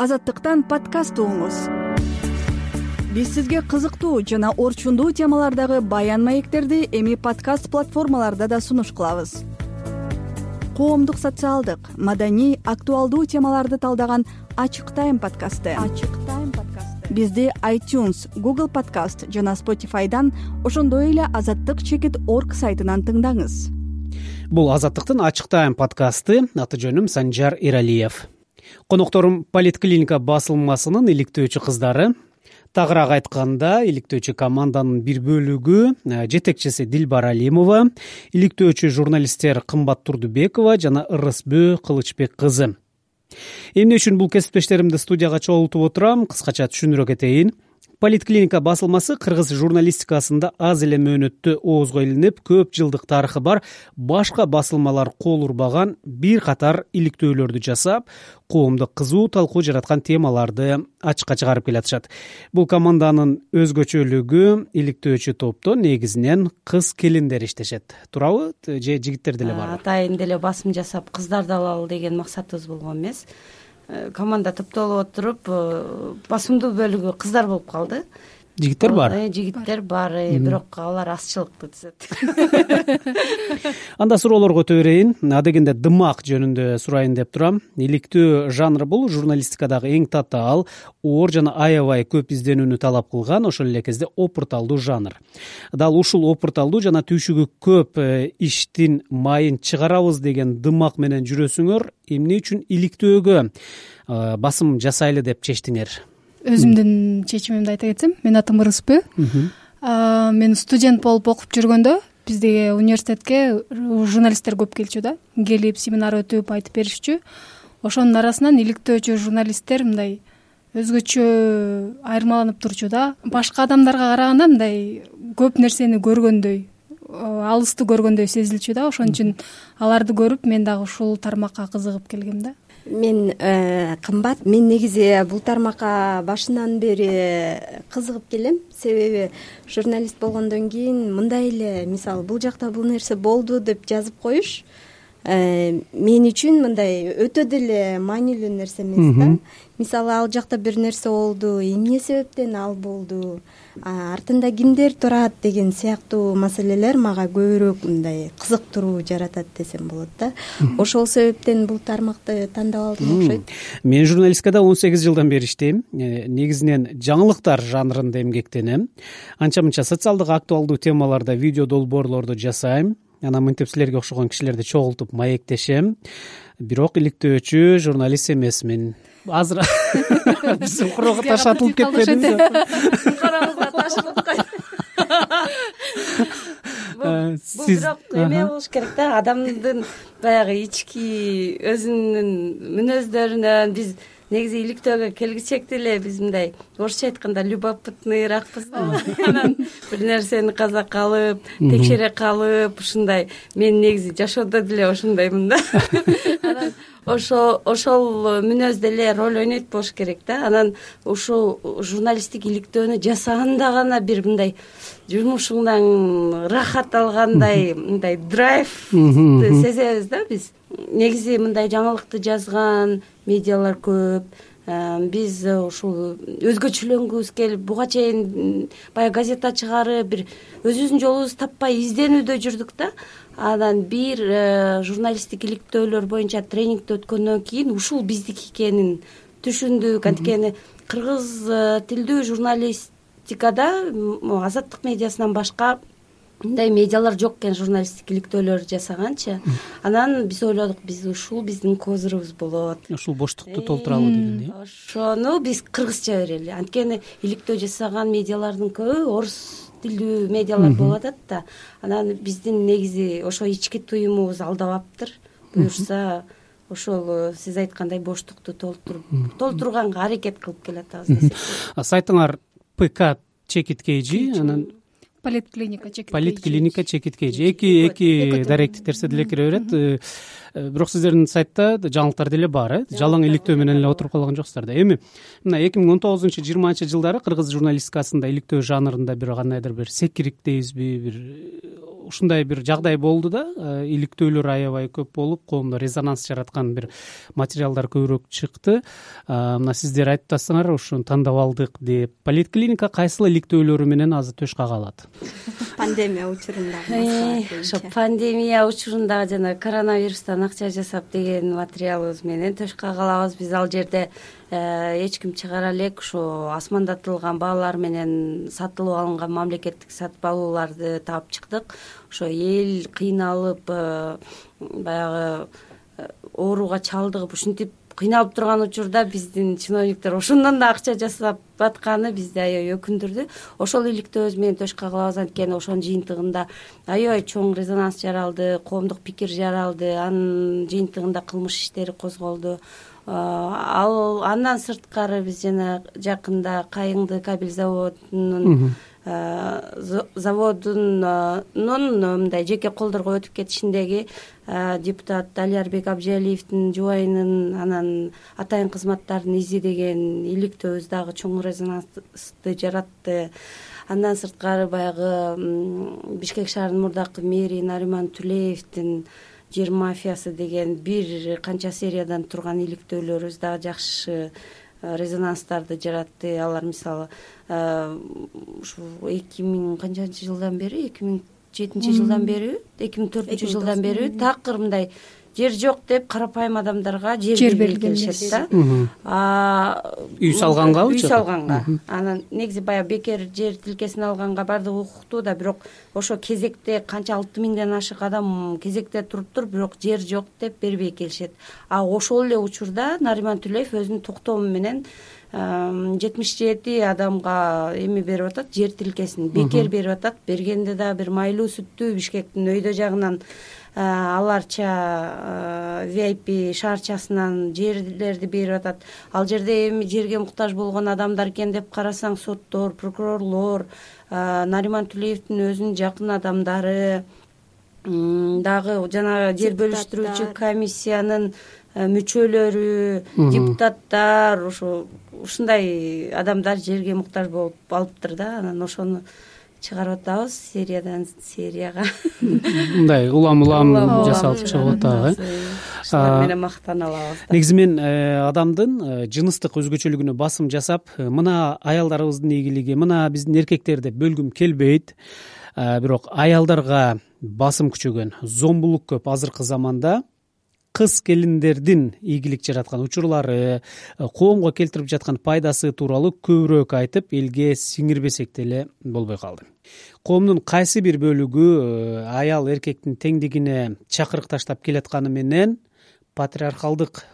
азаттыктан подкаст угуңуз биз сизге кызыктуу жана орчундуу темалардагы баян маектерди эми подкаст платформаларда да сунуш кылабыз. Коомдук социалдык маданий актуалдуу темаларды талдаган ачык тайм подкасты. Ачык тайм подкасты. Бизди айтюнс google подкаст жана spotifyдан ошондой эле азаттык чекит орг сайтынан тыңдаңыз. Бул азаттыктын ачык тайм подкасты аты жөнүм санжар эралиев конокторум политклиника басылмасынын иликтөөчү кыздары. Тагыраак айтканда иликтөөчү команданын бир бөлүгү э, жетекчиси дилбар алимова иликтөөчү журналисттер кымбат турдубекова жана ырысбөө кылычбек кызы. Эмне үчүн бул кесиптештеримди студияга чогултуп отурам кыскача түшүндүрө кетейин политклиника басылмасы кыргыз журналистикасында аз эле мөөнөттө оозго илинип көп жылдык тарыхы бар башка басылмалар кол урбаган бир катар иликтөөлөрдү жасап коомдо кызуу талкуу жараткан темаларды ачыкка чыгарып келатышат. Бул команданын өзгөчөлүгү иликтөөчү топто негизинен кыз келиндер иштешет. Туурабы же жигиттер деле барбы атайын деле басым жасап кыздарды алалы деген максатыбыз болгон эмес команда топтолуп отуруп э, басымдуу бөлүгү кыздар болуп калды жигиттер бар? Э, жигиттер бар бирок алар азчылыкты түзөт. Анда суроолорго өтө берейин. Адегенде дымак жөнүндө сурайын деп турам. Иликтөө жанры бул. Журналистикадагы эң татаал оор жана аябай көп изденүүнү талап кылган ошол эле кезде опурталдуу жанр. Дал ушул опурталдуу жана түйшүгү көп иштин майын чыгарабыз деген дымак менен жүрөсүңөр эмне үчүн иликтөөгө басым жасайлы деп чечтиңер өзүмдүн чечимимди айта кетсем менин атым ырысбөө мен студент болуп окуп жүргөндө биздиги университетке журналисттер көп келчү да. Келип семинар өтүп айтып беришчү. Ошонун арасынан иликтөөчү журналисттер мындай өзгөчө айырмаланып турчу да. Башка адамдарга караганда мындай көп нерсени көргөндөй алысты көргөндөй сезилчү да. Ошон үчүн аларды көрүп мен дагы ушул тармакка кызыгып келгем да мен э, кымбат. Мен негизи бул тармакка башынан бери кызыгып келем. Себеби журналист болгондон кийин мындай эле мисалы бул жакта бул нерсе болду деп жазып коюш э, мен үчүн мындай өтө деле маанилүү нерсе эмес да мисалы ал жакта бир нерсе болду эмне себептен ал болду артында кимдер турат деген сыяктуу маселелер мага көбүрөөк мындай кызыктыруу жаратат десем болот да. Ошол себептен бул тармакты тандап алдым окшойт. Мен журналистикада он сегиз жылдан бери иштейм. Э, негизинен жаңылыктар жанрында эмгектенем. Анча мынча социалдык актуалдуу темаларда видео долбоорлорду жасайм анан мынтип силерге окшогон кишилерди чогултуп маектешем. Бирок иликтөөчү журналист эмесмин азыр биздин курого таш атылып кетпедиби коробузга таш атылып кой бул бирок эме болуш керек да. Адамдын баягы ички өзүнүн мүнөздөрүнөн биз негизи иликтөөгө келгичек деле биз мындай орусча айтканда любопытныйраакпыз да. Анан бир нерсени каза калып текшере калып ушундай мен негизи жашоодо деле ошондоймун да. Анан ошо ошол мүнөз деле роль ойнойт болуш керек да. Анан ушул журналисттик иликтөөнү жасаганда гана бир мындай жумушуңдан ырахат алгандай мындай драйвды сезебиз да биз негизи мындай жаңылыкты жазган медиалар көп. Э, биз ушул өзгөчөлөнгүбүз келип буга чейин баягы газета чыгарып бир өзүбүздүн жолубузду таппай изденүүдө жүрдүк да. Анан бир э, журналисттик иликтөөлөр боюнча тренингди өткөндөн кийин ушул биздики экенин түшүндүк. Анткени кыргыз э, тилдүү журналистикада азаттык медиасынан башка мындай медиалар жок экен журналисттик иликтөөлөр жасаганчы анан биз ойлодук биз ушул биздин козырубуз болот. Ушул боштукту толтуралы деген э? ошону биз кыргызча берели. Анткени иликтөө жасаган медиалардын көбү орус тилдүү медиалар болуп атат да. Анан биздин негизи ошо ички туюмубуз алдабаптыр. Буюрса ошол э, сиз айткандай боштукту толтуруп толтурганга аракет кылып келатабыз десек сайтыңар пк чекит kg анан политклиника чекит политклиника чекит эки эки даректи терсе деле кире берет бирок сиздердин сайтта жаңылыктар деле бар э? Жалаң иликтөө менен эле отуруп калган жоксуздар да. Эми мына эки миң он тогузунчу жыйырманчы жылдары кыргыз журналистикасында иликтөө жанрында бир кандайдыр бир секирик дейбизби бир ушундай бир жагдай болду да. Э, иликтөөлөр аябай көп болуп коомдо резонанс жараткан бир материалдар көбүрөөк чыкты. Мына сиздер айтып атасыңар ушуну тандап алдык деп. Поликлиника кайсыл иликтөөлөрү менен азыр төш кага алат? Пандемия учурунда ошо пандемия учурунда жана коронавирустан акча жасап деген материалыбыз менен. Төш кага алабыз биз ал жерде Э, эч ким чыгара элек. Ушу асмандатылган баалар менен сатылып алынган мамлекеттик сатып алууларды таап чыктык. Ошо эл кыйналып э, баягы э, ооруга чалдыгып ушинтип кыйналып турган учурда биздин чиновниктер ошондон да акча жасап атканы бизди аябай өкүндүрдү. Ошол иликтөөбүз менен төш кага алабыз анткени ошонун жыйынтыгында аябай чоң резонанс жаралды коомдук пикир жаралды анын жыйынтыгында кылмыш иштери козголду. Ал андан сырткары биз жана жакында кайыңды кабель заводунун заводунун мындай жеке колдорго өтүп кетишиндеги депутат алиярбек абжиалиевдин жубайынын анан атайын кызматтардын изи деген иликтөөбүз дагы чоң резонансты жаратты. Андан сырткары баягы бишкек шаарынын мурдакы мэри нариман түлеевдин жер мафиясы деген бир канча сериядан турган иликтөөлөрүбүз дагы жакшы э, резонанстарды жаратты. Алар мисалы э, ушу эки миң канчанчы жылдан бери эки миң жетинчи жылдан бериби эки миң төртүнчү жылдан бериби такыр мындай жер жок деп карапайым адамдарга жер бербей келишет да. Үй салгангабы үй салганга. Анан негизи баягы бекер жер тилкесин алганга баардыгы укуктуу да бирок ошо кезекте канча алты миңден ашык адам кезекте туруптур бирок жер жок деп бербей келишет. А ошол эле учурда нариман түлеев өзүнүн токтому менен жетимиш жети адамга эме берип атат жер тилкесин бекер берип атат. Бергенде дагы бир майлуу сүттүү бишкектин өйдө жагынан аларча виайпи шаарчасынан жерлерди берип атат. Ал жерде эми жерге муктаж болгон адамдар экен деп карасаң соттор прокурорлор э, нариман түлеевдин өзүнүн жакын адамдары дагы жанагы жер бөлүштүрүүчү комиссиянын э, мүчөлөрү депутаттар ушу ушундай адамдар жерге муктаж болуп алыптыр да. Анан ошону чыгарып атабыз сериядан серияга. Мындай улам улам жасалып чыгып атабы э. ушулар менен мактана алабыз негизи мен э, адамдын э, жыныстык өзгөчөлүгүнө басым жасап э, мына аялдарыбыздын ийгилиги мына биздин эркектер деп бөлгүм келбейт. Бирок аялдарга басым күчөгөн зомбулук көп азыркы заманда кыз келиндердин ийгилик жараткан учурлары коомго келтирип жаткан пайдасы тууралуу көбүрөөк айтып элге сиңирбесек деле болбой калды. Коомдун кайсы бир бөлүгү э, аял эркектин теңдигине чакырык таштап келатканы менен патриархалдык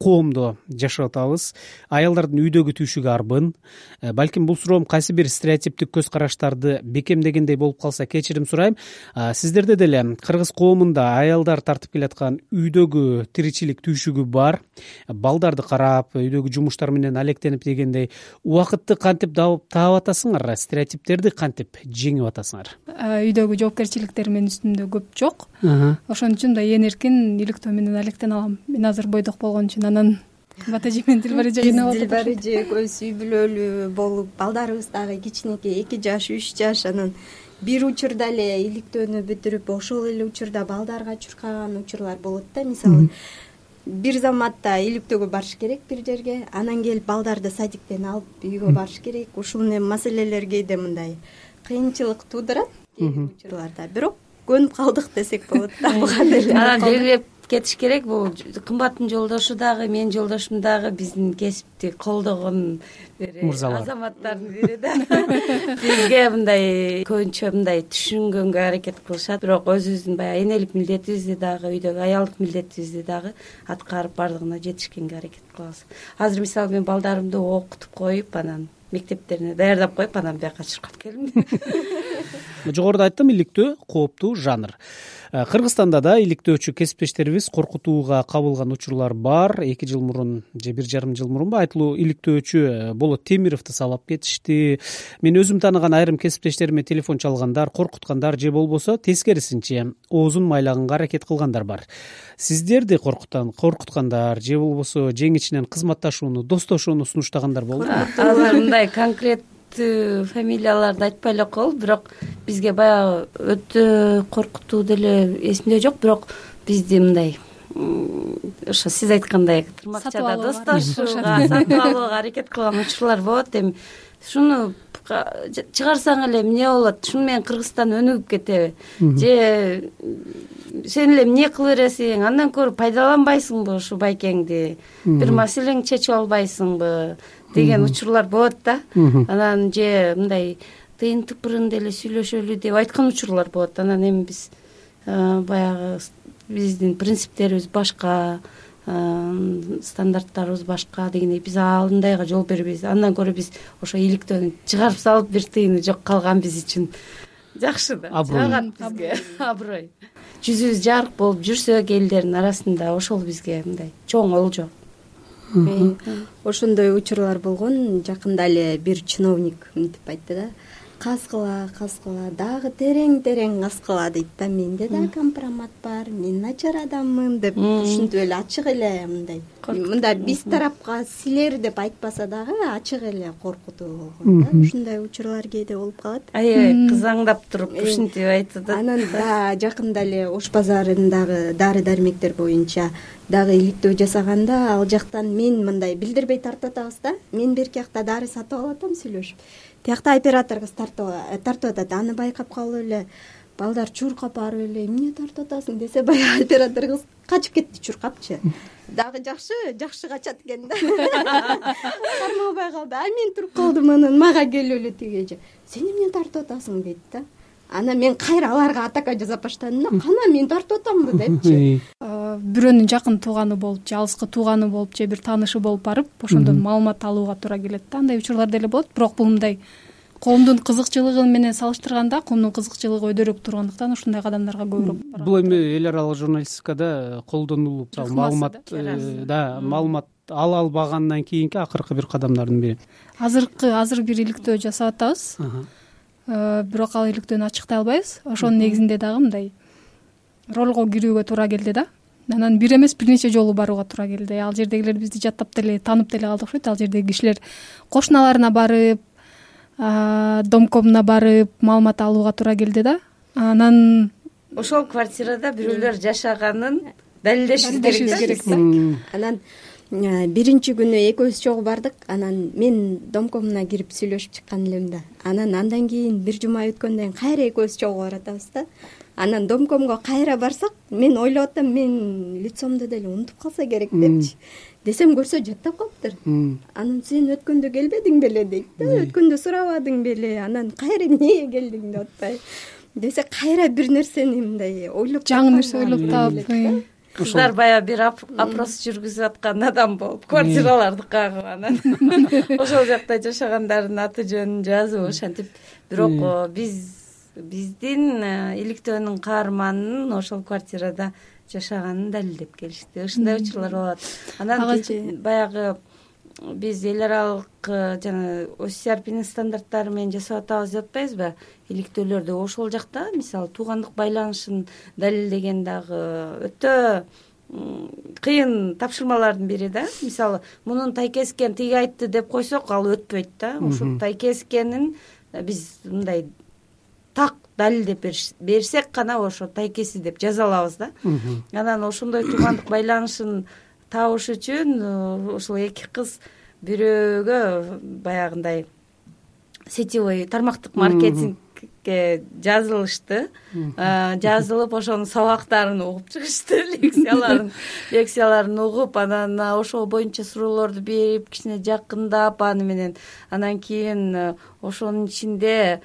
коомдо жашап атабыз аялдардын үйдөгү түйшүгү арбын. Э, балким бул суроом кайсы бир стереотиптик көз караштарды бекемдегендей болуп калса кечирим сурайм. Сиздерде деле кыргыз коомунда аялдар тартып келаткан үйдөгү тиричилик түйшүгү бар. Балдарды карап үйдөгү жумуштар менен алектенип дегендей убакытты кантип таап атасыңар? Стереотиптерди кантип жеңип атасыңар? Үйдөгү жоопкерчиликтер менин үстүмдө көп жок. Ошон үчүн мындай ээн эркин иликтөө менен алектене алам. Мен азыр бойдок болгон үчүн анан кымбат эже менен дилбар эже кыйнап атат дилбар эже экөөбүз үй бүлөлүү болуп балдарыбыз дагы кичинекей эки жаш үч жаш анан бир учурда эле иликтөөнү бүтүрүп ошол эле учурда балдарга чуркаган учурлар болот да мисалы бир заматта иликтөөгө барыш керек бир жерге анан келип балдарды садиктен алып үйгө барыш керек. Ушул маселелер кээде мындай кыйынчылык туудурат кээ бир учурларда бирок көнүп калдык десек болот да буга деле. Анан белгилеп кетиш керек. Бул кымбаттын жолдошу дагы менин жолдошум дагы биздин кесипти колдогон бир мырзалар. азаматтардын бири да. Бизге мындай көбүнчө мындай түшүнгөнгө аракет кылышат. Бирок өзүбүздүн баягы энелик милдетибизди дагы үйдөгү аялдык милдетибизди дагы аткарып баардыгына жетишкенге аракет кылабыз. Азыр мисалы мен балдарымды окутуп коюп анан мектептерине даярдап коюп анан бияка чуркап келдим жогоруда айттым иликтөө кооптуу жанр. Э, кыргызстанда да иликтөөчү кесиптештерибиз коркутууга кабылган учурлар бар. Эки жыл мурун же бир жарым жыл мурунбу айтылуу иликтөөчү э, болот темировду сабап кетишти. Мен өзүм тааныган айрым кесиптештериме телефон чалгандар коркуткандар же болбосо тескерисинче оозун майлаганга аракет кылгандар бар. Сиздерди коркуткандар же болбосо жең ичинен кызматташууну достошууну сунуштагандар болдубу азыр мындай конкрет керектүү фамилияларды айтпай эле коелу бирок бизге баягы өтө коркутуу деле эсимде жок бирок бизди мындай ошо сиз айткандай тырмакчада достошууга сатып алууга аракет кылган учурлар болот эми. Ушуну чыгарсаң эле эмне болот? Ушуну менен кыргызстан өнүгүп кетеби. Же сен эле эмне кыла бересиң андан көрө пайдаланбайсыңбы ушул байкеңди? Бир маселеңди чечип албайсыңбы деген учурлар болот да. Анан же мындай тыйын тыпырын деле сүйлөшөлү деп айткан учурлар болот. Анан эми биз баягы биздин принциптерибиз башка стандарттарыбыз башка дегендей биз андайга жол бербейбиз. Андан көрө биз ошо иликтөөнү чыгарып салып бир тыйыны жок калган биз үчүн. Жакшы да. Аброй. Жагат бизге. Аброй. Жүзүбүз жарык болуп жүрсөк элдердин арасында ошол бизге мындай чоң олжо ошондой учурлар болгон жакында эле бир чиновник мынтип айтты да казгыла казгыла дагы терең терең казгыла дейт да менде да компромат бар мен начар адаммын деп ушинтип эле ачык эле мындай мындай биз тарапка силер деп айтпаса дагы ачык эле коркутуу болгон да. Ушундай учурлар кээде болуп калат. Аябай кызаңдап туруп ушинтип айтты да. анан жакында эле ош базарындагы дары дармектер боюнча дагы иликтөө жасаганда ал жактан мен мындай билдирбей тартып атабыз да. Мен берки жакта дары сатып алып атам сүйлөшүп. Тиякта оператор кыз э, тартып атат. Аны байкап калып эле балдар чуркап барып эле эмне тартып атасың десе баягы оператор кыз качып кетти чуркапчы. Дагы жакшы жакшы качат экен да. Кармабай калды а мен туруп калдым анан мага келип эле тиги эже сен эмне тартып атасың дейт да. Анан мен кайра аларга атака жасап баштадым да кана мен тартып атамбы депчи бирөөнүн жакын тууганы болуп же алыскы тууганы болуп же бир таанышы болуп барып ошондон маалымат алууга туура келет да. Андай учурлар деле болот бирок бул мындай коомдун кызыкчылыгы менен салыштырганда коомдун кызыкчылыгы өйдөрөөк тургандыктан ушундай кадамдарга көбүрөөк бул эми эл аралык журналистикада колдонулуп маалымат э, да маалымат ала албагандан кийинки акыркы бир кадамдардын бири. Азыркы азыр бир иликтөө жасап атабыз э, бирок ал иликтөөнү ачыктай албайбыз. Ошонун негизинде дагы мындай ролго кирүүгө туура келди да. Анан бир эмес бир нече жолу барууга туура келди. Ал жердегилер бизди жаттап деле таанып деле калды окшойт ал жердеги кишилер кошуналарына барып домкомуна барып маалымат алууга туура келди да. Анан ошол квартирада бирөөлөр жашаганын далилдешибиз керек да? анан биринчи күнү экөөбүз чогуу бардык. Анан мен домкомуна кирип сүйлөшүп чыккан элем да. Анан андан кийин бир жума өткөндөн кийин кайра экөөбүз чогуу баратабыз да анан домкомго кайра барсак мен ойлоп атам мен лицомду деле унутуп калса керек депчи. Десем көрсө жаттап калыптыр. Анан сен өткөндө келбедиң беле дейт да өткөндө сурабадың беле. Анан кайра эмнеге келдиң деп атпайбы десе кайра бир нерсени мындай ойлоп жаңы нерсе ойлоп таап кыздар баягы бир опрос жүргүзүп аткан адам болуп квартираларды кагып анан. Ошол жакта жашагандардын аты жөнүн жазып ошентип бирок биз биздин э, иликтөөнүн каарманынын ошол квартирада жашаганын далилдеп келишти. Ушундай учурлар болот. Анан баягы биз эл аралык э, жана осрпнин стандарттары менен жасап атабыз деп атпайбызбы? Иликтөөлөрдү ошол жакта мисалы туугандык байланышын далилдеген дагы өтө кыйын тапшырмалардын бири да. Мисалы мунун тайкеси экен тиги айтты деп койсок ал өтпөйт да. Ушул тайкеси экенин э, биз мындай так далилдеп берсек гана ошо тайкеси деп жаза алабыз да анан ошондой туугандык байланышын табыш үчүн э, ушул эки кыз бирөөгө баягындай сетевой тармактык маркетингге жазылышты. Э, жазылып ошонун сабактарын угуп чыгышты лекцияларын лекцияларын угуп. Анан ошол боюнча суроолорду берип кичине жакындап аны менен анан кийин э, ошонун ичинде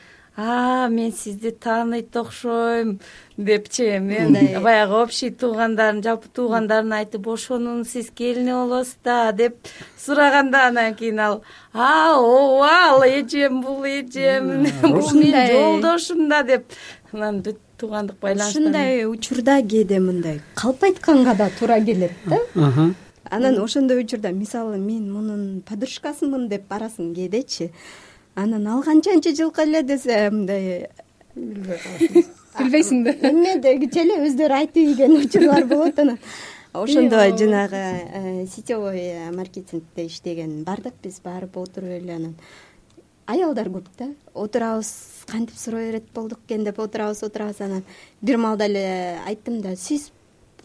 мен сизди тааныйт окшойм депчи мен баягы общий туугандарын жалпы туугандарын айтып ошонун сиз келини болосуз да деп сураганда анан кийин ал а ооба ал эжем бул эжем бул менин жолдошум да деп анан бүт туугандык байланыш ушундай учурда кээде мындай калп айтканга да туура келет да. Анан ошондой учурда мисалы мен мунун подружкасымын деп барасың кээдечи анан ал канчанчы жылкы эле десе мындай билбейсиң да эмне эле өздөрү айтып ийген учурлар болот анан. Ошондо жанагы э, сетевой маркетингде иштеген бардык биз барып отуруп эле анан. Аялдар көп да. Отурабыз кантип суроо берет болдук экен? деп отурабыз отурабыз анан. Бир маалда эле айттым да сиз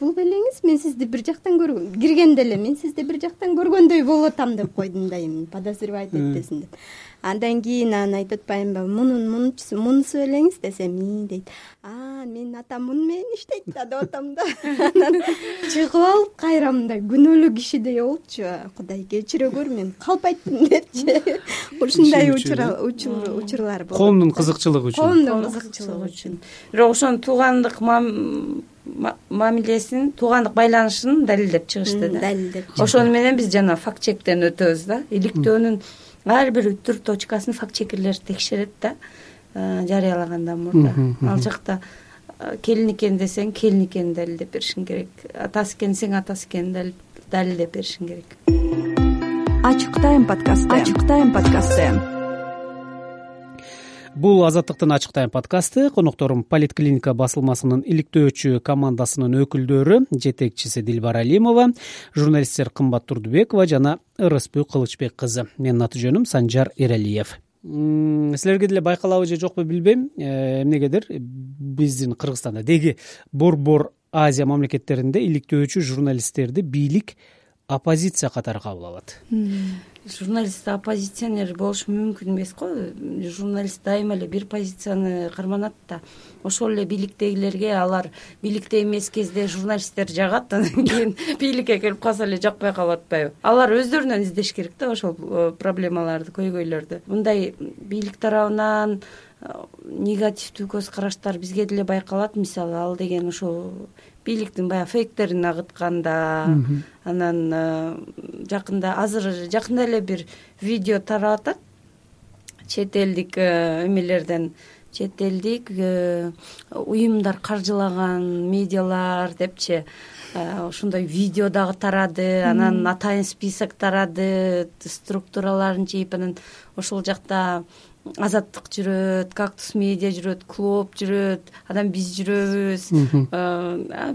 бул белеңиз мен сизди бир жактан көргөн киргенде эле мен сизди бир жактан көргөндөй болуп атам деп койдум да эми подозревать этпесин деп. Андан кийин анан айтып атпаймынбы мунун мунусу белеңиз десем ии дейт. А менин атам муну менен иштейт да деп атам да анан чыгып алып кайра мындай күнөөлүү кишидей болупчу кудай кечире көр мен калп айттым депчи ушундай учурлар болот. Коомдун кызыкчылыгы үчүн. Коомдун кызыкчылыгы үчүн. бирок ошону туугандык мамилесин туугандык байланышын далилдеп чыгышты да. Далилдеп ошону менен биз жана факт чектен өтөбүз да. Иликтөөнүн ар бир үтүр точкасын факт чекерлер текшерет да жарыялагандан мурда. Ал жакта келин экен десең келин экенин далилдеп беришиң керек. Атасы экен десең атасы экенин далилдеп беришиң керек. Ачык тайм подкасты. Ачык тайм подкасты бул азаттыктын ачык тайм подкасты конокторум политклиника басылмасынын иликтөөчү командасынын өкүлдөрү жетекчиси дилбар алимова журналисттер кымбат турдубекова жана ырысбү кылычбек кызы менин аты жөнүм санжар эралиев. Силерге деле байкалабы же жокпу билбейм. Э, эмнегедир? Биздин кыргызстанда деги борбор азия мамлекеттеринде иликтөөчү журналисттерди бийлик оппозиция катары кабыл алат. Журналист оппозиционер болушу мүмкүн эмес го. Журналист дайыма эле бир позицияны карманат да. Ошол эле бийликтегилерге алар. Бийликте эмес кезде журналисттер жагат анан кийин бийликке келип калса эле жакпай калып атпайбы алар өздөрүнөн издеш керек да ошол э, проблемаларды көйгөйлөрдү. Мындай бийлик тарабынан э, негативдүү көз караштар бизге деле байкалат. Мисалы ал деген ушул бийликтин баягы фейктерин агытканда анан э, жакында азыр жакында эле бир видео тарап атат чет элдик э, эмелерден чет элдик э, уюмдар каржылаган медиалар депчи. Ошондой видео дагы тарады анан атайын список тарады структураларын жийип анан ошол жакта азаттык жүрөт кактус медиа жүрөт клуб жүрөт анан биз жүрөбүз.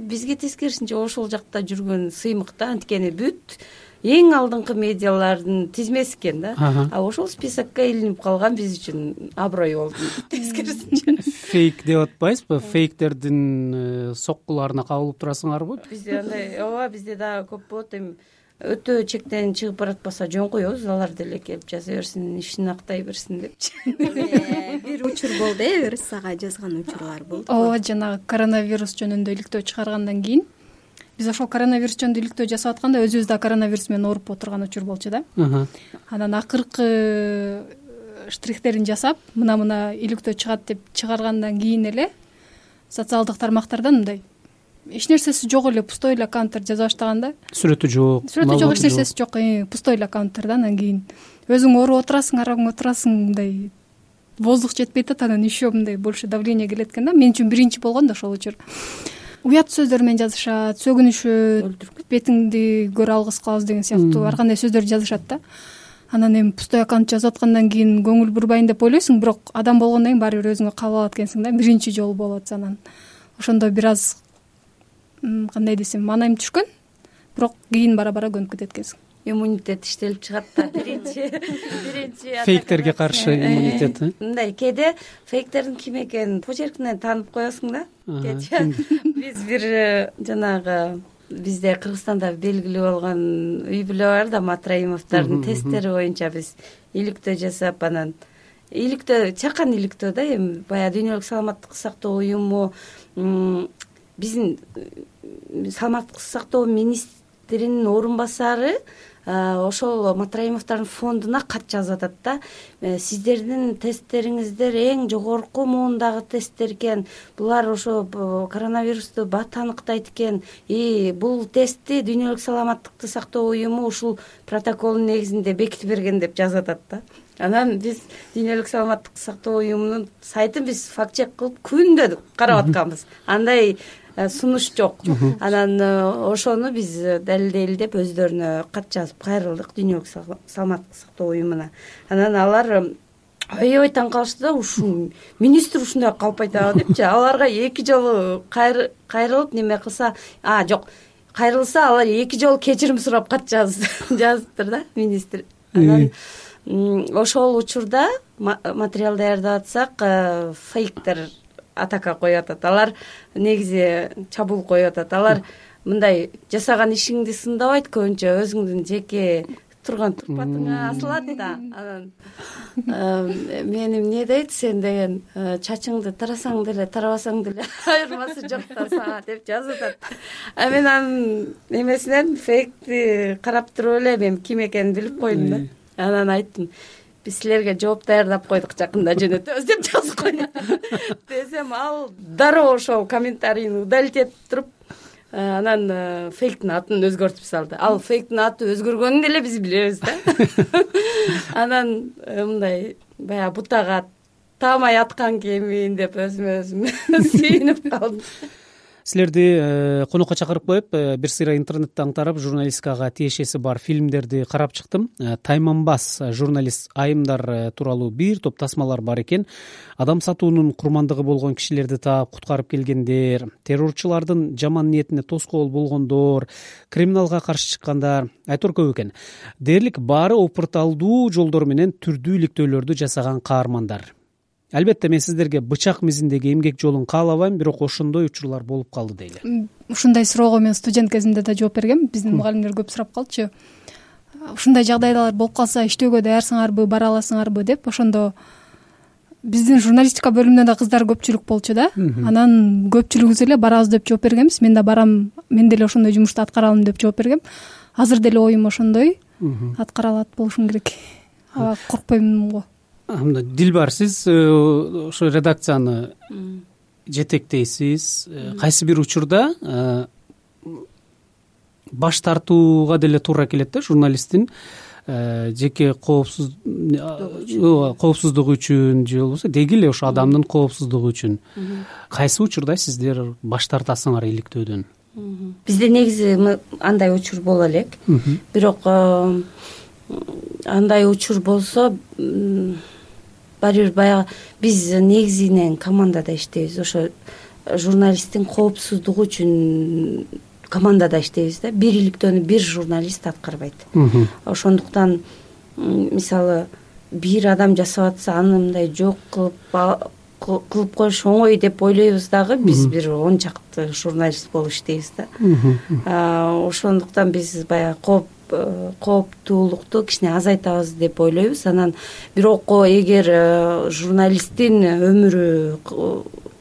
Бизге тескерисинче ошол жакта жүргөн сыймык да анткени бүт эң алдыңкы медиалардын тизмеси экен да а ошол списокко илинип калган биз үчүн аброй болду тескерисинче. Фейк деп атпайсызбы фейктердин э, соккуларына кабылып турасыңарбы? Бизде андай ооба бизде дагы көп болот эми өтө чектен чыгып баратпаса жөн коебуз алар деле келип жаза берсин ишин актай берсин депчи бир учур болду э ырсага жазган учурлар болду. Ооба жанагы коронавирус жөнүндө иликтөө чыгаргандан кийин биз ошол коронавирус жөнүндө иликтөө жасап атканда өзүбүз да коронавирус менен ооруп отурган учур болчу да. Анан акыркы э, штрихтерин жасап мына мына иликтөө чыгат деп чыгаргандан кийин эле социалдык тармактардан мындай эч нерсеси жок эле пустой эле аккаунттар жаза баштаган да. Сүрөтү жок сүрөтү жок эч нерсеси жок. Пустой эле аккаунттар да анан кийин. Өзүң ооруп отурасың арабың отурасың мындай воздух жетпей атат анан еще мындай больше давление келет экен да. Мен үчүн биринчи болгон да ошол учур. Уят сөздөр менен жазышат сөгүнүшөт бетиңди көрө алгыс кылабыз деген сыяктуу. Ар кандай сөздөрдү жазышат да. Анан эми пустой аккаунт жазып аткандан кийин көңүл бурбайын деп ойлойсуң бирок адам болгондон кийин баары бир өзүңө кабыл алат экенсиң да биринчи жолу болуп атса анан ошондо бир аз кандай десем маанайым түшкөн бирок кийин бара бара көнүп кетет экенсиң. Иммунитет иштелип чыгат да. Биринчи биринчи фейктерге каршы э, иммунитет э? мындай кээде фейктердин ким экенин почеркинен таанып коесуң да. Биз бир э, жанагы бизде кыргызстанда белгилүү болгон үй бүлө бар да матраимовдордун тесттери боюнча биз иликтөө жасап анан иликтөө чакан иликтөө да эми баягы дүйнөлүк саламаттыкты сактоо уюму биздин э, саламаттыкты сактоо министринин орун басары э, ошол матраимовдордун фондуна кат жазып атат да э, сиздердин тесттериңиздер эң жогорку муундагы тесттер экен. Булар ошо коронавирусту бат аныктайт экен. И бул тестти дүйнөлүк саламаттыкты сактоо уюму ушул протоколдун негизинде бекитип берген деп жазып атат да. Анан биз дүйнөлүк саламаттыкты сактоо уюмунун сайтын биз факт чек кылып күндө карап атканбыз. Андай Э, сунуш жок. Анан э, ошону биз далилдейли деп өздөрүнө кат жазып кайрылдык дүйнөлүк саламаттыкты сактоо уюмуна. Анан алар э, аябай таң калышты да ушул министр ушундай калп айтабы депчи. Аларга эки жолу кайрылып неме кылса а жок кайрылса алар эки жолу кечирим сурап кат жазыптыр да министр. Анан ошол учурда материал даярдап атсак э, фейктер атака коюп атат. Алар негизи чабуул коюп атат. Алар мындай жасаган ишиңди сындабайт көбүнчө өзүңдүн жеке турган турпатыңа асылат да. Анан э, мени эмне дейт сен деген э, чачыңды тарасаң деле тарабасаң деле айырмасы жок да сага деп жазып атат. А мен анын эмесинен фейкти карап туруп эле мен ким экенин билип койдум да. Анан айттым биз силерге жооп даярдап койдук жакында жөнөтөбүз деп жазып койдум десем ал дароо ошол комментарийин удалить этип туруп э, анан э, фейктин атын өзгөртүп салды. Ал фейктин аты өзгөргөнүн деле биз билебиз да. Анан э, мындай баягы бутага таамай аткан кемин деп өзүмө өзүм сүйүнүп калдым силерди э, конокко чакырып коюп э, бир сыйра интернетте аңтарып журналистикага тиешеси бар фильмдерди карап чыктым. Э, тайманбас журналист айымдар тууралуу бир топ тасмалар бар экен. Адам сатуунун курмандыгы болгон кишилерди таап куткарып келгендер террорчулардын жаман ниетине тоскоол болгондор криминалга каршы чыккандар айтор көп экен. Дээрлик баары опырт алдуу жолдор менен түрдүү иликтөөлөрдү жасаган каармандар албетте мен сиздерге бычак мизиндеги эмгек жолун каалабайм бирок ошондой учурлар болуп калды дейли ушундай суроого мен студент кезимде да жооп бергем. Биздин мугалимдер көп сурап калчу. Ушундай жагдайлар болуп калса иштөөгө даярсыңарбы бара аласыңарбы деп ошондо биздин журналистика бөлүмүндө да кыздар көпчүлүк болчу да. Анан көпчүлүгүбүз эле барабыз деп жооп бергенбиз. Мен да барам мен деле ошондой жумушту аткаралым деп жооп бергем. Азыр деле оюм ошондой. Аткара алат болушум керек. Аба коркпойм го мындай дилбар сиз э, ошо редакцияны жетектейсиз. Э, кайсы бир учурда э, баш тартууга деле туура келет да журналисттин жеке коопсуз коопсуздугу үчүн же болбосо деги эле ошо адамдын коопсуздугу үчүн. Кайсы учурда сиздер баш тартасыңар иликтөөдөн бизде негизи андай учур боло элек. Бирок андай учур болсо баары бир баягы биз негизинен командада иштейбиз. Ошо журналисттин коопсуздугу үчүн командада иштейбиз да. Бир иликтөөнү бир журналист аткарбайт. Ошондуктан мисалы бир адам жасап атса аны мындай жок кылып кылып коюш оңой деп ойлойбуз дагы биз бир он чакты журналист болуп иштейбиз да. Ошондуктан биз баягы кооп Э, кооптуулукту кичине азайтабыз деп ойлойбуз. Анан бирок эгер э, журналисттин өмүрү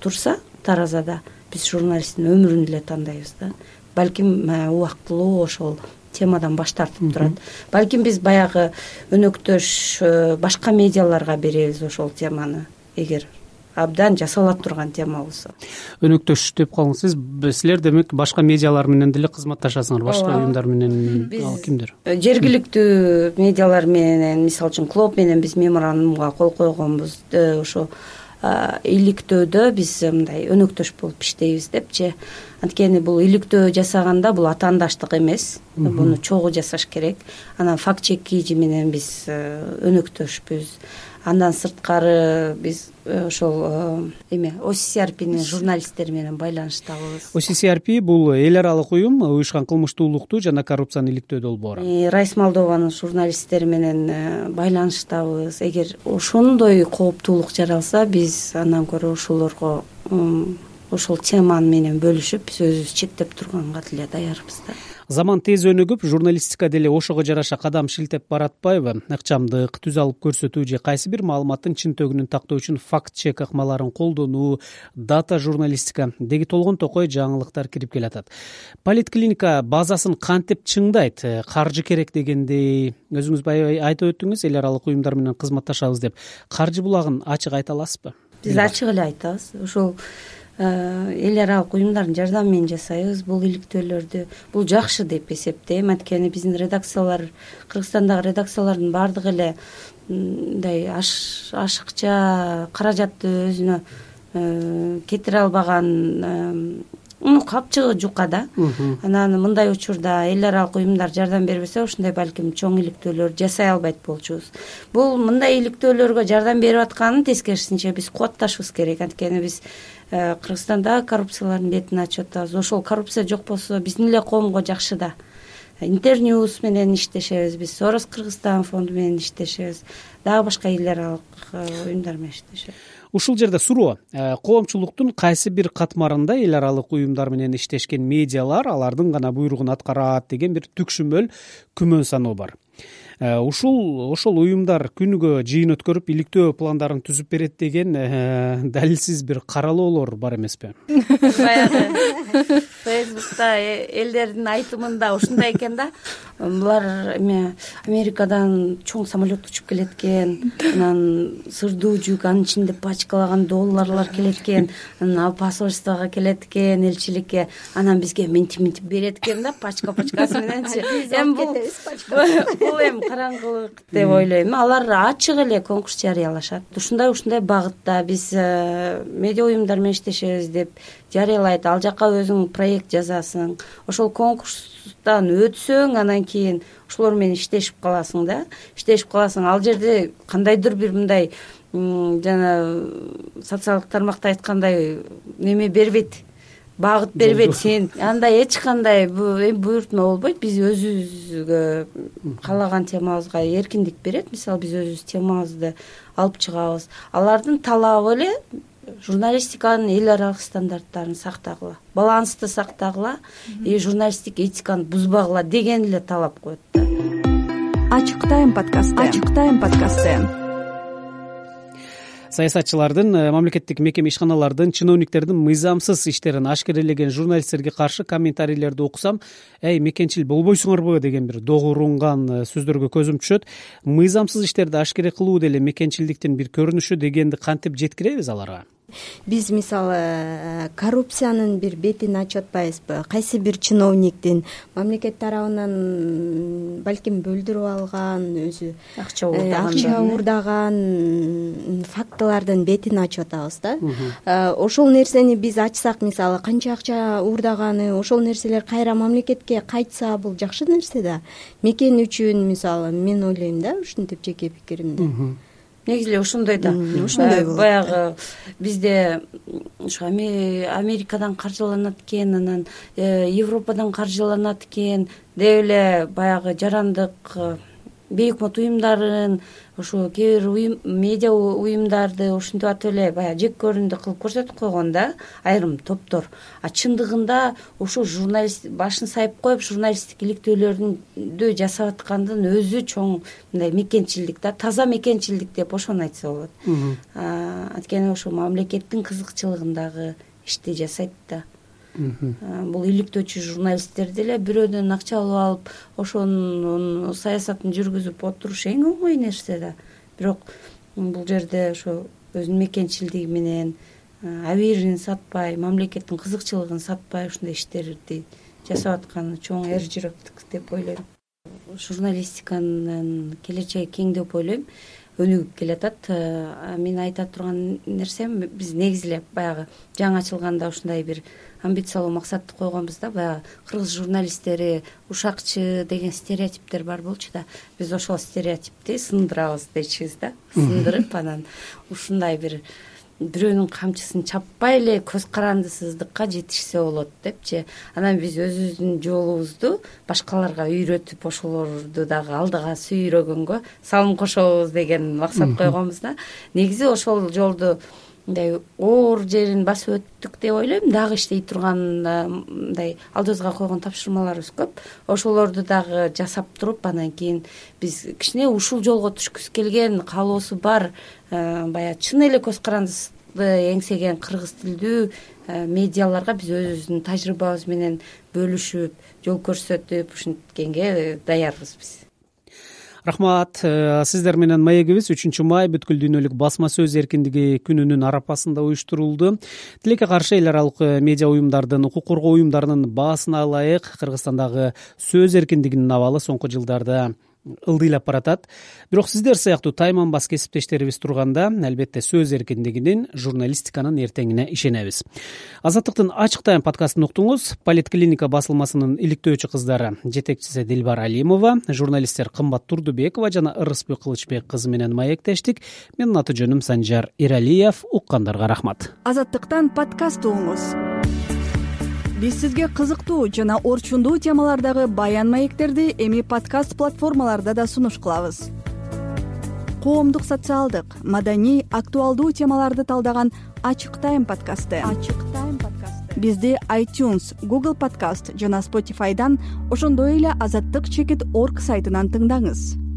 турса таразада биз журналисттин өмүрүн эле тандайбыз да. Балким э, убактылуу ошол темадан баш тартып турат. Балким биз баягы өнөктөш башка медиаларга беребиз ошол теманы эгер абдан жасала турган тема болсо. Өнөктөш деп калдыңыз сиз силер демек башка медиалар менен деле кызматташасыңар башка уюмдар менен. Биз кимдер? Жергиликтүү медиалар менен мисалы үчүн клоб менен биз меморандумга кол койгонбуз. Э, ошо иликтөөдө биз мындай өнөктөш болуп иштейбиз депчи. Анткени бул иликтөө жасаганда бул атаандаштык эмес. Буну чогуу жасаш керек. Анан факт чекиджи менен биз э, өнөктөшпүз андан сырткары биз э, ошол э, эме оccrpнин журналисттери менен байланыштабыз. Occrp бул эл аралык уюм уюшкан кылмыштуулукту жана коррупцияны иликтөө долбоору райс молдованын журналисттери менен э, байланыштабыз. Эгер ошондой кооптуулук жаралса биз андан көрө ошолорго ошол теманы менен бөлүшүп биз өзүбүз чектеп турганга деле даярбыз да. Заман тез өнүгүп журналистика деле ошого жараша кадам шилтеп баратпайбы? Ыкчамдык түз алып көрсөтүү же кайсы бир маалыматтын чынтөгүнүн тактоо үчүн факт чек ыкмаларын колдонуу дата журналистика деги толгон токой жаңылыктар кирип келатат. Политклиника базасын кантип чыңдайт? Каржы керек дегендей өзүңүз баягы айтып өттүңүз эл аралык уюмдар менен кызматташабыз деп. Каржы булагын ачык айта аласызбы? Биз ачык эле айтабыз Э, эл аралык уюмдардын жардамы менен жасайбыз. Бул иликтөөлөрдү бул жакшы деп эсептейм. Анткени биздин редакциялар кыргызстандагы редакциялардын баардыгы эле мындай ашыкча каражатты өзүнө э, кетире албаган ну капчыгы жука да. Анан мындай учурда эл аралык уюмдар жардам бербесе ушундай балким чоң иликтөөлөрдү жасай албайт болчубуз. Бул мындай иликтөөлөргө жардам берип атканын тескерисинче биз кубатташыбыз керек. Анткени биз Э, кыргызстанда коррупциялардын бетин ачып атабыз ошол коррупция жок болсо биздин эле коомго жакшы да. Интерньюс менен иштешебиз биз сорос кыргызстан фонду менен иштешебиз дагы башка эл аралык уюмдар менен иштешебиз. Ушул жерде суроо. Коомчулуктун кайсы бир катмарында эл аралык уюмдар менен иштешкен медиалар алардын гана буйругун аткарат деген бир түкшүмөл күмөн саноо бар. Э, ушул ошол уюмдар күнүгө жыйын өткөрүп иликтөө пландарын түзүп берет деген э, далилсиз бир каралоолор бар эмеспи? Баягы. Фейсбукта э, элдердин айтымында ушундай экен да. Булар эме америкадан чоң самолет учуп келет экен анан сырдуу жүк анын ичинде пачкалаган долларлар келет экен анан ал посольствого келет экен элчиликке анан бизге мынтип мынтип берет экен да пачка пачкасы мененчи эми бул бул эми караңгылык деп ойлойм. Алар ачык эле конкурс жарыялашат. Ушундай ушундай багытта биз э, медиа уюмдар менен иштешебиз деп жарыялайт. Ал жака өзүң проект жазасың ошол конкурстан өтсөң анан кийин ошолор менен иштешип каласың да. Иштешип каласың. Ал жерде кандайдыр бир мындай жана социалдык тармакта айткандай неме бербейт багыт бербейт сен. Андай эч кандай эми буйртма болбойт. Биз өзүбүзгө каалаган темабызга эркиндик берет. Мисалы биз өзүбүз темабызды алып чыгабыз. Алардын талабы эле журналистиканын эл аралык стандарттарын сактагыла балансты сактагыла и журналисттик этиканы бузбагыла деген эле талап коет да. Ачык тайм подкасты. Ачык тайм подкасты саясатчылардын э, мамлекеттик мекеме ишканалардын чиновниктердин мыйзамсыз иштерин ашкерелеген журналисттерге каршы комментарийлерди окусам эй мекенчил болбойсуңарбы деген бир догу урунган э, сөздөргө көзүм түшөт. Мыйзамсыз иштерди ашкере кылуу деле мекенчилдиктин бир көрүнүшү дегенди кантип жеткиребиз аларга биз мисалы э, коррупциянын бир бетин ачып атпайбызбы кайсы бир чиновниктин мамлекет тарабынан балким бөлдүрүп алган өзү акча э, акча уурдаган фактылардын бетин ачып атабыз да э, ошол нерсени биз ачсак мисалы канча акча уурдаганы ошол нерселер кайра мамлекетке кайтса бул жакшы нерсе да. Мекен үчүн мисалы мен ойлойм да ушинтип жеке пикиримде негизи эле ошондой да. Ошондой болот. баягы бизде ушу америкадан каржыланат экен анан э, европадан каржыланат экен деп эле баягы жарандык э, бейөкмөт уюмдарын ушу кээ бир уюм медиа уюмдарды ушинтип атып эле баягы жек көрүндү кылып көрсөтүп койгон да айрым топтор. А чындыгында ушул журналист башын сайып коюп журналисттик иликтөөлөрдү жасап аткандын өзү чоң мындай мекенчилдик да таза мекенчилдик деп ошону айтса болот. Анткени ошол мамлекеттин кызыкчылыгындагы ишти жасайт да бул иликтөөчү журналисттер деле бирөөдөн акча алып алып ошонун саясатын жүргүзүп отуруш эң оңой нерсе да. Бирок бул жерде ошо өзүнүн мекенчилдиги менен абийирин сатпай мамлекеттин кызыкчылыгын сатпай ушундай иштерди жасап атканы чоң эр жүрөктүк деп ойлойм. Журналистиканын келечеги кең деп ойлойм. Өнүгүп келатат. Менин айта турган нерсем биз негизи эле баягы жаңы ачылганда ушундай бир амбициялуу максатты койгонбуз да. Баягы кыргыз журналисттери ушакчы деген стереотиптер бар болчу да. Биз ошол стереотипти сындырабыз дечүбүз да. Сындырып анан ушундай бир бирөөнүн камчысын чаппай эле көз карандысыздыкка жетишсе болот депчи. Анан биз өзүбүздүн жолубузду башкаларга үйрөтүп ошолорду дагы алдыга сүйрөгөнгө салым кошобуз деген максат койгонбуз да. Негизи ошол жолду мындай оор жерин басып өттүк деп ойлойм. Дагы иштей турган мындай алдыбызга койгон тапшырмаларыбыз көп. Ошолорду дагы жасап туруп анан кийин биз кичине ушул жолго түшкүсү келген каалоосу бар баягы чын эле көз карандысты эңсеген кыргыз тилдүү медиаларга биз өзүбүздүн тажрыйбабыз менен бөлүшүп жол көрсөтүп ушинткенге даярбыз биз рахмат. Э, сиздер менен маегибиз. Үчүнчү май бүткүл дүйнөлүк басма сөз эркиндиги күнүнүн арапасында уюштурулду. Тилекке каршы эл аралык э, медиа уюмдардын укук коргоо уюмдарынын баасына ылайык кыргызстандагы сөз эркиндигинин абалы соңку жылдарда ылдыйлап баратат. Бирок сиздер сыяктуу тайманбас кесиптештерибиз турганда албетте сөз эркиндигинин журналистиканын эртеңине ишенебиз. Азаттыктын ачык тайм подкастын уктуңуз политклиника басылмасынын иликтөөчү кыздары жетекчиси дилбар алимова журналисттер кымбат турдубекова жана ырысбек кылычбек кызы менен маектештик. Менин аты жөнүм санжар эралиев уккандарга рахмат. Азаттыктан подкаст угуңуз биз сизге кызыктуу жана орчундуу темалардагы баян маектерди эми подкаст платформаларда да сунуш кылабыз. Коомдук социалдык маданий актуалдуу темаларды талдаган ачык тайм подкасты. Ачык тайм подкасты. Бизди айтюнс google подкаст жана spotifyдан ошондой эле азаттык чекит орг сайтынан тыңдаңыз